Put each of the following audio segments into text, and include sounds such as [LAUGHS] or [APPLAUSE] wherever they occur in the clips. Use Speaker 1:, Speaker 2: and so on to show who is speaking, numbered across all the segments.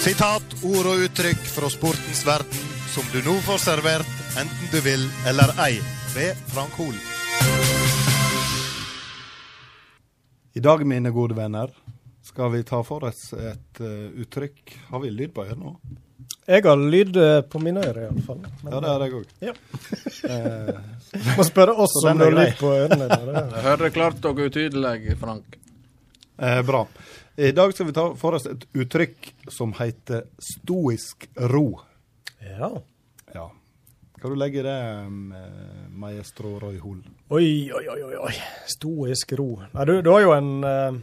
Speaker 1: Sitat, ord og uttrykk fra sportens verden som du nå får servert, enten du vil eller ei, ved Frank Hol. I dag, mine gode venner, skal vi ta for oss et uh, uttrykk. Har vi lyd på øret nå?
Speaker 2: Jeg har lyd eh, på mine ører, iallfall.
Speaker 1: Ja, det har jeg òg.
Speaker 2: Ja. [LAUGHS] eh, må spørre oss om du har lyd på ørene. [LAUGHS]
Speaker 3: Hører klart og utydelig, Frank.
Speaker 1: Eh, bra. I dag skal vi ta for oss et uttrykk som heter stoisk ro.
Speaker 2: Ja.
Speaker 1: Ja. Hva du legger i det, eh, maestro Roy Hoel?
Speaker 2: Oi, oi, oi, oi. Stoisk ro. Nei, du, du har jo en uh,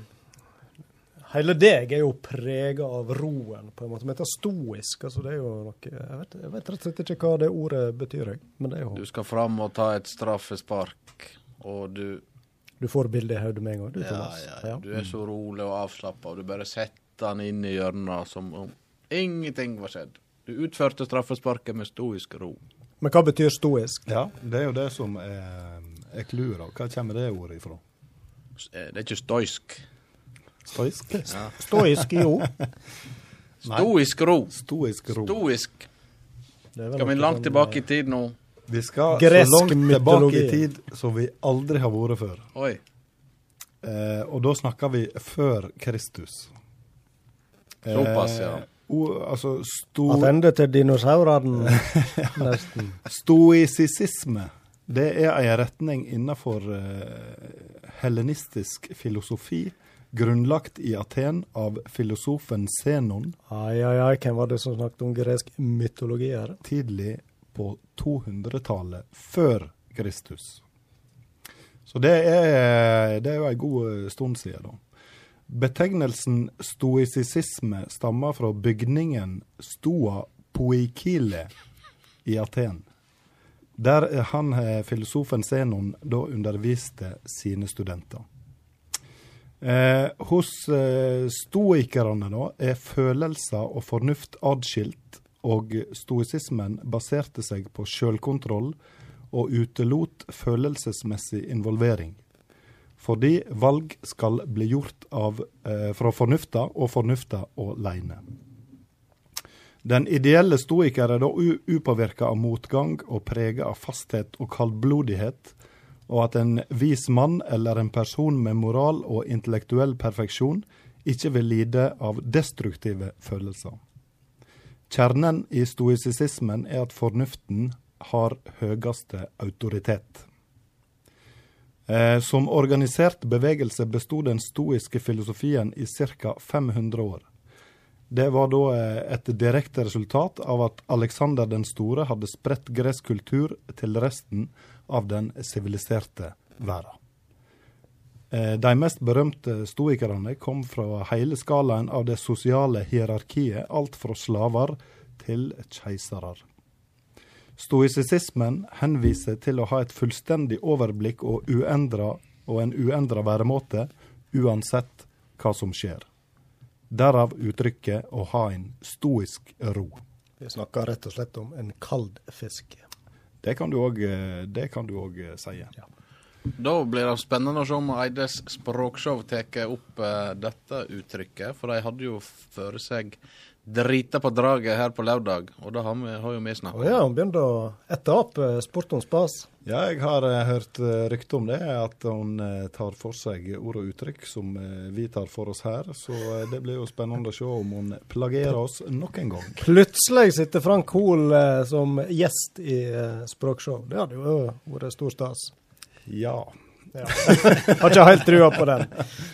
Speaker 2: Hele deg er jo prega av roen, på en måte. Men det er stoisk. altså det er jo noe, jeg vet, jeg vet rett og slett ikke hva det ordet betyr. Men det er jo...
Speaker 3: Du skal fram og ta et straffespark, og du
Speaker 2: Du får bildet i hodet med en gang, du,
Speaker 3: ja,
Speaker 2: Thomas.
Speaker 3: ja, ja. Du er så rolig og avslappa, og du bare setter han inn i hjørnet som om ingenting var skjedd. Du utførte straffesparket med stoisk ro.
Speaker 2: Men hva betyr stoisk?
Speaker 1: Ja, det er jo det som er, er clouet. Hva kommer det ordet ifra?
Speaker 3: Eh, det er ikke stoisk.
Speaker 1: Stoisk?
Speaker 3: Ja.
Speaker 2: Stoisk, jo. [LAUGHS]
Speaker 3: Stoisk ro.
Speaker 1: Stoisk ro.
Speaker 3: Stoisk. Skal vi langt tilbake i tid nå?
Speaker 1: Vi skal
Speaker 2: Gresk
Speaker 1: så langt tilbake
Speaker 2: mytologi.
Speaker 1: i tid som vi aldri har vært før.
Speaker 3: Oi.
Speaker 1: Eh, og da snakker vi før Kristus.
Speaker 3: Såpass, ja.
Speaker 1: o, altså sto,
Speaker 2: Attende til dinosaurene, [LAUGHS] nesten.
Speaker 1: Stoisisisme. det er en retning innenfor eh, hellenistisk filosofi, grunnlagt i Aten av filosofen Zenon
Speaker 2: Ai, ai, ai, hvem var det som snakket om gresk mytologi her?
Speaker 1: tidlig på 200-tallet før Kristus. Så det er, det er jo en god stund siden, da. Betegnelsen stoisisisme stammer fra bygningen Stoa Poikile i Aten, der han, eh, filosofen Zenon da underviste sine studenter. Eh, hos eh, stoikerne da er følelser og fornuft adskilt, og stoisismen baserte seg på sjølkontroll og utelot følelsesmessig involvering. Fordi valg skal bli gjort av, eh, fra fornufta og fornufta aleine. Den ideelle stoiker er da upåvirka av motgang og prega av fasthet og kaldblodighet, og at en vis mann eller en person med moral og intellektuell perfeksjon ikke vil lide av destruktive følelser. Kjernen i stoisismen er at fornuften har høyeste autoritet. Eh, som organisert bevegelse besto den stoiske filosofien i ca. 500 år. Det var da eh, et direkte resultat av at Alexander den store hadde spredt gresk kultur til resten av den siviliserte verden. Eh, De mest berømte stoikerne kom fra hele skalaen av det sosiale hierarkiet, alt fra slaver til keisere. Stoisismen henviser til å ha et fullstendig overblikk og, uendra, og en uendra væremåte, uansett hva som skjer. Derav uttrykket å ha en stoisk ro.
Speaker 2: Vi snakker rett og slett om en kald fisk.
Speaker 1: Det kan du òg si. si.
Speaker 3: Da blir det spennende å se om Eides språkshow tar opp eh, dette uttrykket. For de hadde jo føre seg drita på draget her på lørdag, og det har, vi, har jo vi snakka om.
Speaker 2: Oh, ja, han begynte å ette opp eh, sport om spas.
Speaker 1: Ja, jeg har eh, hørt uh, rykte om det, at hun eh, tar for seg ord og uttrykk som eh, vi tar for oss her. Så eh, det blir jo spennende å se om hun plagerer oss nok en gang.
Speaker 2: Plutselig sitter Frank Hoel eh, som gjest i eh, språkshow. Det hadde jo vært stor stas.
Speaker 1: Ja.
Speaker 2: Ja. [LAUGHS] Har ikke helt trua på den.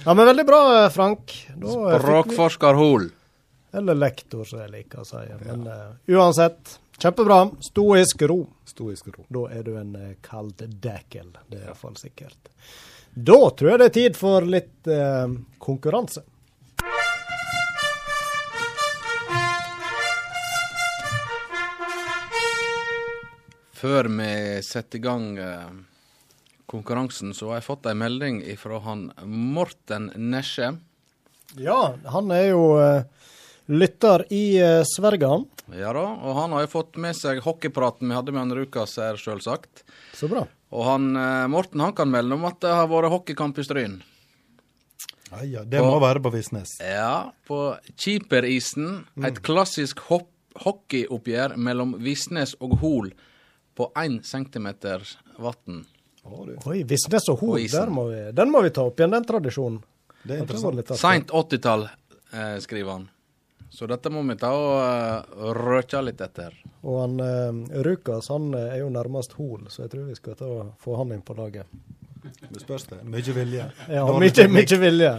Speaker 2: Ja, Men veldig bra, eh, Frank. Da, eh,
Speaker 3: Språkforsker Hol.
Speaker 2: Eller lektor, som jeg liker å si. Men eh, uansett, kjempebra. Stoisk ro.
Speaker 1: Stoisk ro.
Speaker 2: Da er du en uh, kald dækel. Det er iallfall sikkert. Da tror jeg det er tid for litt uh, konkurranse.
Speaker 3: Før vi setter i gang eh, konkurransen, så har jeg fått ei melding fra han Morten Nesje.
Speaker 2: Ja, han er jo eh, lytter i uh, Sverige.
Speaker 3: Ja da, og han har jo fått med seg hockeypraten vi hadde med han Rukas her, sjølsagt.
Speaker 2: Så bra.
Speaker 3: Og han eh, Morten han kan melde om at det har vært hockeykamp i Stryn.
Speaker 1: Ja, ja, det må være på Visnes.
Speaker 3: Ja, på Kiperisen. Et klassisk hopp hockeyoppgjør mellom Visnes og Hol på én centimeter vann.
Speaker 2: Oi, Visnes og
Speaker 3: Hov,
Speaker 2: Hol,
Speaker 3: isen.
Speaker 2: der må vi, den må vi ta opp igjen, den tradisjonen.
Speaker 1: Det er interessant.
Speaker 3: Seint 80-tall, eh, skriver han. Så dette må vi ta og uh, røkja litt etter.
Speaker 2: Og han eh, Rukas han eh, er jo nærmest Hol, så jeg tror vi skal ta og få han inn på laget.
Speaker 1: Det spørs det. Mye vilje.
Speaker 2: Ja, mye, mye vilje.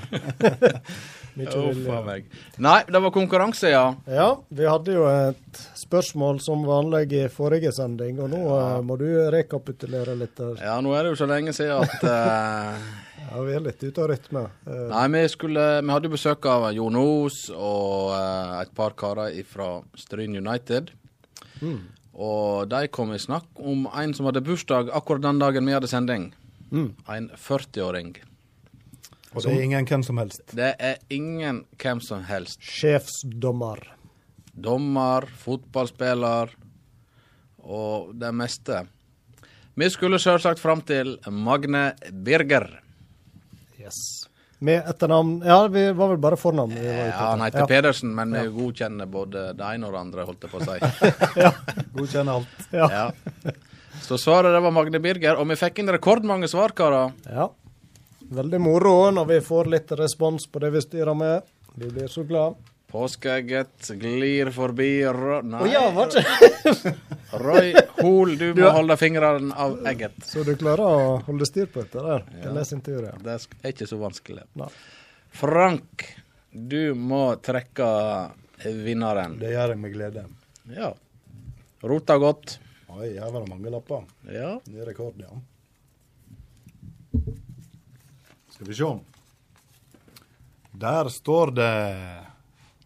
Speaker 2: [LAUGHS] mye
Speaker 3: Uff meg. Nei, det var konkurranse, ja.
Speaker 2: Ja, vi hadde jo et spørsmål som vanlig i forrige sending, og nå ja. må du rekapitulere litt. der.
Speaker 3: Ja, nå er det jo så lenge siden at uh... [LAUGHS]
Speaker 2: Ja, vi er litt ute av rytme. Uh...
Speaker 3: Nei, vi, skulle, vi hadde jo besøk av Jon Os og uh, et par karer fra Stryn United.
Speaker 2: mm,
Speaker 3: Og de kom i snakk om en som hadde bursdag akkurat den dagen vi hadde sending.
Speaker 2: Mm.
Speaker 3: En 40-åring.
Speaker 1: Og det er ingen hvem som helst.
Speaker 3: Det er ingen hvem som helst.
Speaker 2: Sjefsdommer.
Speaker 3: Dommer, fotballspiller og det meste. Vi skulle selvsagt fram til Magne Birger.
Speaker 2: Yes. Med etternavn Ja, vi var vel bare fornavn.
Speaker 3: Ja, han heter
Speaker 2: Ja.
Speaker 3: Pedersen, men vi godkjenner både det ene og det andre, holdt jeg på å si. [LAUGHS]
Speaker 1: ja, Godkjenner alt.
Speaker 2: Ja.
Speaker 3: Ja. [LAUGHS] Så svaret det var Magne Birger, og vi fikk inn rekordmange svar, karer.
Speaker 2: ja. Veldig moro når vi får litt respons på det vi styrer med. Vi blir så glad.
Speaker 3: Påskeegget glir forbi Ro... Nei,
Speaker 2: Oh, ja, var ikke [LAUGHS]
Speaker 3: Roy Hol, du må
Speaker 2: har-
Speaker 3: holde fingrene av egget.
Speaker 2: Så du klarer å holde styr på dette der? Det er sin tur, ja.
Speaker 3: Det er ikke så vanskelig.
Speaker 2: Nei.
Speaker 3: Frank, du må trekke vinneren.
Speaker 1: Det gjør jeg med glede.
Speaker 3: Ja. Rota godt.
Speaker 1: Oi, her var det mange lapper.
Speaker 3: Ja.
Speaker 1: Ny rekord, ja. Skal vi se. Der står det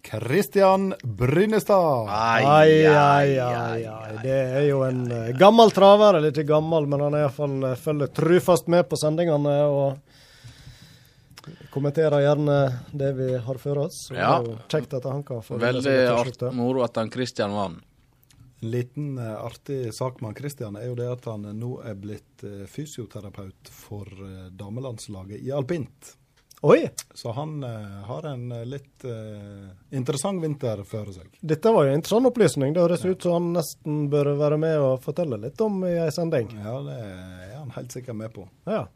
Speaker 1: Kristian Brynestad.
Speaker 3: Ai,
Speaker 2: Ai, ai, ai, ai. Det er jo en eh, gammel traver, eller ikke gammel, men han er iallfall uh, følger trufast med på sendingene og kommenterer gjerne det vi har for oss.
Speaker 3: Ja.
Speaker 2: Det er jo kjekt at han kan få
Speaker 3: Veldig moro at han Kristian vant.
Speaker 1: En liten eh, artig sak med han Kristian er jo det at han nå er blitt eh, fysioterapeut for eh, damelandslaget i alpint.
Speaker 2: Oi!
Speaker 1: Så han har en litt interessant vinter før seg.
Speaker 2: Dette var jo en interessant opplysning. Det høres ut som han nesten bør være med og fortelle litt om i ei sending.
Speaker 1: Ja, det er han helt sikkert med på.
Speaker 2: Ja.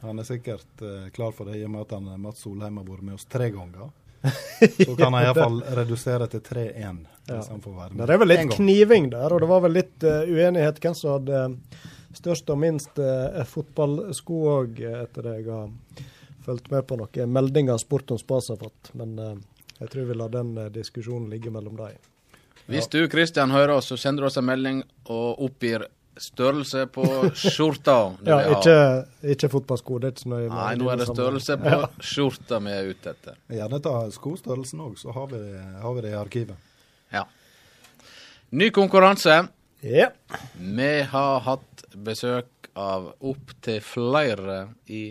Speaker 1: Han er sikkert klar for det i og med at han, Mats Solheim har vært med oss tre ganger. [LAUGHS] Så kan han iallfall redusere til 3-1
Speaker 2: Ja. det er vel litt kniving der, og det var vel litt uh, uenighet hvem som hadde størst og minst uh, fotballsko òg, etter det jeg har fulgt med på noen meldinger Sport om Spas har fått. Men uh, jeg tror vi lar den eh, diskusjonen ligge mellom dem.
Speaker 3: Hvis du, Christian, hører oss, så sender du oss en melding og oppgir størrelse på skjorta [LAUGHS]
Speaker 2: Ja, ikke, ikke fotballsko, det er ikke så nøye.
Speaker 3: Nei, nå er det størrelse på
Speaker 2: ja.
Speaker 3: skjorta vi er ute etter.
Speaker 1: Gjerne ta skostørrelsen òg, så har vi, har vi det i arkivet.
Speaker 3: Ja. Ny konkurranse.
Speaker 2: Ja.
Speaker 3: Vi har hatt besøk av opptil flere i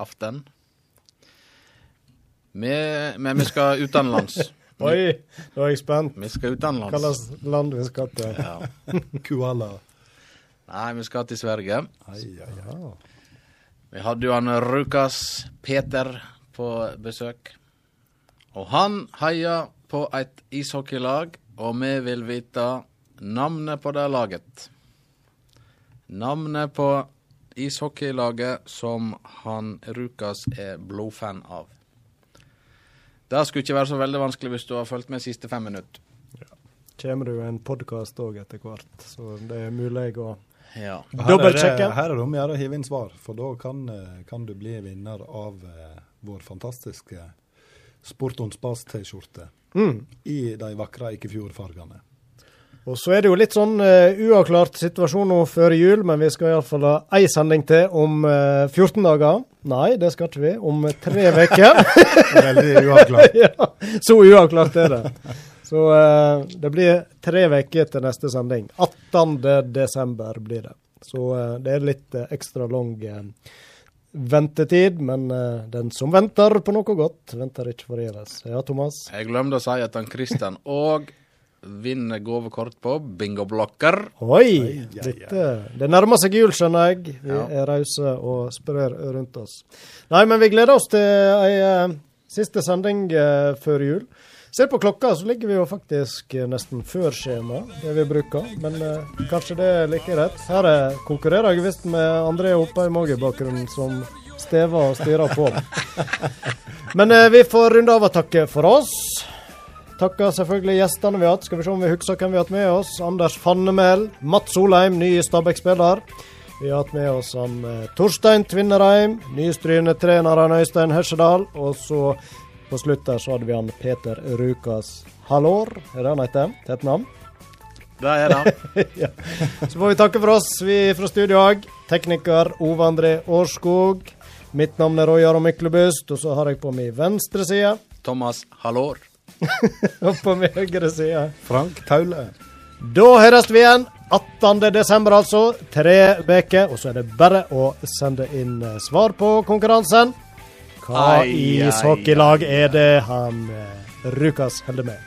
Speaker 3: aften. Vi, men vi skal utenlands. [LAUGHS]
Speaker 2: Oi, nå er jeg spent.
Speaker 3: Vi skal utenlands.
Speaker 2: Hvilket land vi skal til.
Speaker 3: Ja. [LAUGHS]
Speaker 1: Kuala.
Speaker 3: Nei, vi skal til Sverige.
Speaker 1: Ai, ai, ai.
Speaker 2: Ja.
Speaker 3: Vi hadde jo han Rukas Peter på besøk. Og han heier på et ishockeylag, og vi vil vite navnet på det laget. Navnet på ishockeylaget som han Rukas er blodfan av. Det skulle ikke være så veldig vanskelig hvis du har fulgt med de siste fem minutter.
Speaker 2: Kommer det jo en podkast òg etter hvert, så det er mulig å
Speaker 3: Ja.
Speaker 1: Her er det-
Speaker 2: Dobbeltsjekke.
Speaker 1: Her er det om å gjøre å hive inn svar, for da kan, eh, kan du bli vinner av eh, vår fantastiske Sport on Spas-T-skjorte
Speaker 2: mm.
Speaker 1: i de vakre Eikefjord-fargene.
Speaker 2: Og så er det jo litt sånn uh, uavklart situasjon nå før jul, men vi skal iallfall ha ei sending til om uh, 14 dager. Nei, det skal ikke vi. Om tre [LAUGHS] uker.
Speaker 1: Veldig uavklart. [LAUGHS]
Speaker 2: ja, så uavklart er det. [LAUGHS] Så uh, det blir tre uker til neste sending. 18. desember blir det. Så uh, det er litt uh, ekstra lang ventetid, men den som venter på noe godt, venter ikke forgjeves. Ja, Thomas?
Speaker 3: Jeg glemte å si at han Kristian òg vinner gavekort på bingoblokker.
Speaker 2: Oi! Dette, det nærmer seg jul, skjønner jeg. Vi
Speaker 3: Ja.
Speaker 2: er rause og sprer rundt oss. Nei, men vi gleder oss til ei Siste sending før jul. Ser på klokka, så ligger vi jo faktisk eh, nesten før skjema, det vi bruker. Men eh, kanskje det er like rett. Her er, konkurrerer jeg visst med André Oppheim òg i bakgrunnen, som stever og styrer på. [LAUGHS] Men eh, vi får runde av og takke for oss. Takker selvfølgelig gjestene vi har hatt. Skal vi se om vi husker hvem vi har hatt med oss. Anders Fannemel, Mats Solheim, ny Stabæk-spiller. Vi har hatt med oss han eh, Torstein Tvinnereim, nystryne-treneren Øystein Hesjedal. Og så på slutt der så hadde vi han Peter Rukas Hallor, er det han heter? Tett navn?
Speaker 3: Det er det. [LAUGHS]
Speaker 2: ja. Så får vi takke for oss, vi fra studio òg. Tekniker Ove André Årskog. Mitt navn er Roy Aron Myklebust, og så har jeg på min venstre side,
Speaker 3: Thomas Hallor. [LAUGHS]
Speaker 2: og på min høyre side
Speaker 1: Frank Taule.
Speaker 2: Da høres vi igjen 18. desember, altså. Tre uker. Og så er det bare å sende inn eh, svar på konkurransen. Hva
Speaker 3: Ai,
Speaker 2: ishockeylag er det han eh, Rukas holder med?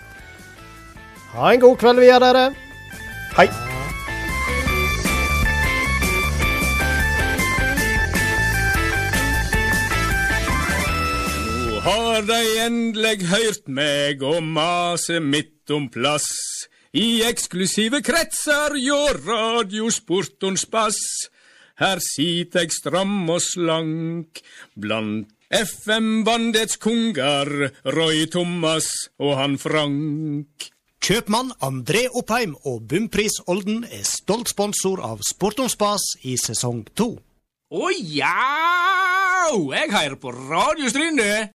Speaker 2: Ha en god kveld videre, dere.
Speaker 1: Hei!
Speaker 4: Nå har de endelig hørt meg og mase mitt om plass. I eksklusive kretser hjå radiosportons bass. Her sit eg stram og slank blant FM-bandets konger, Roy Thomas og han Frank.
Speaker 5: Kjøpmann André Oppheim og Bumpris Olden er stolt sponsor av Sport om Spas i sesong to.
Speaker 4: Å ja! Jeg hører på Radio Stryne.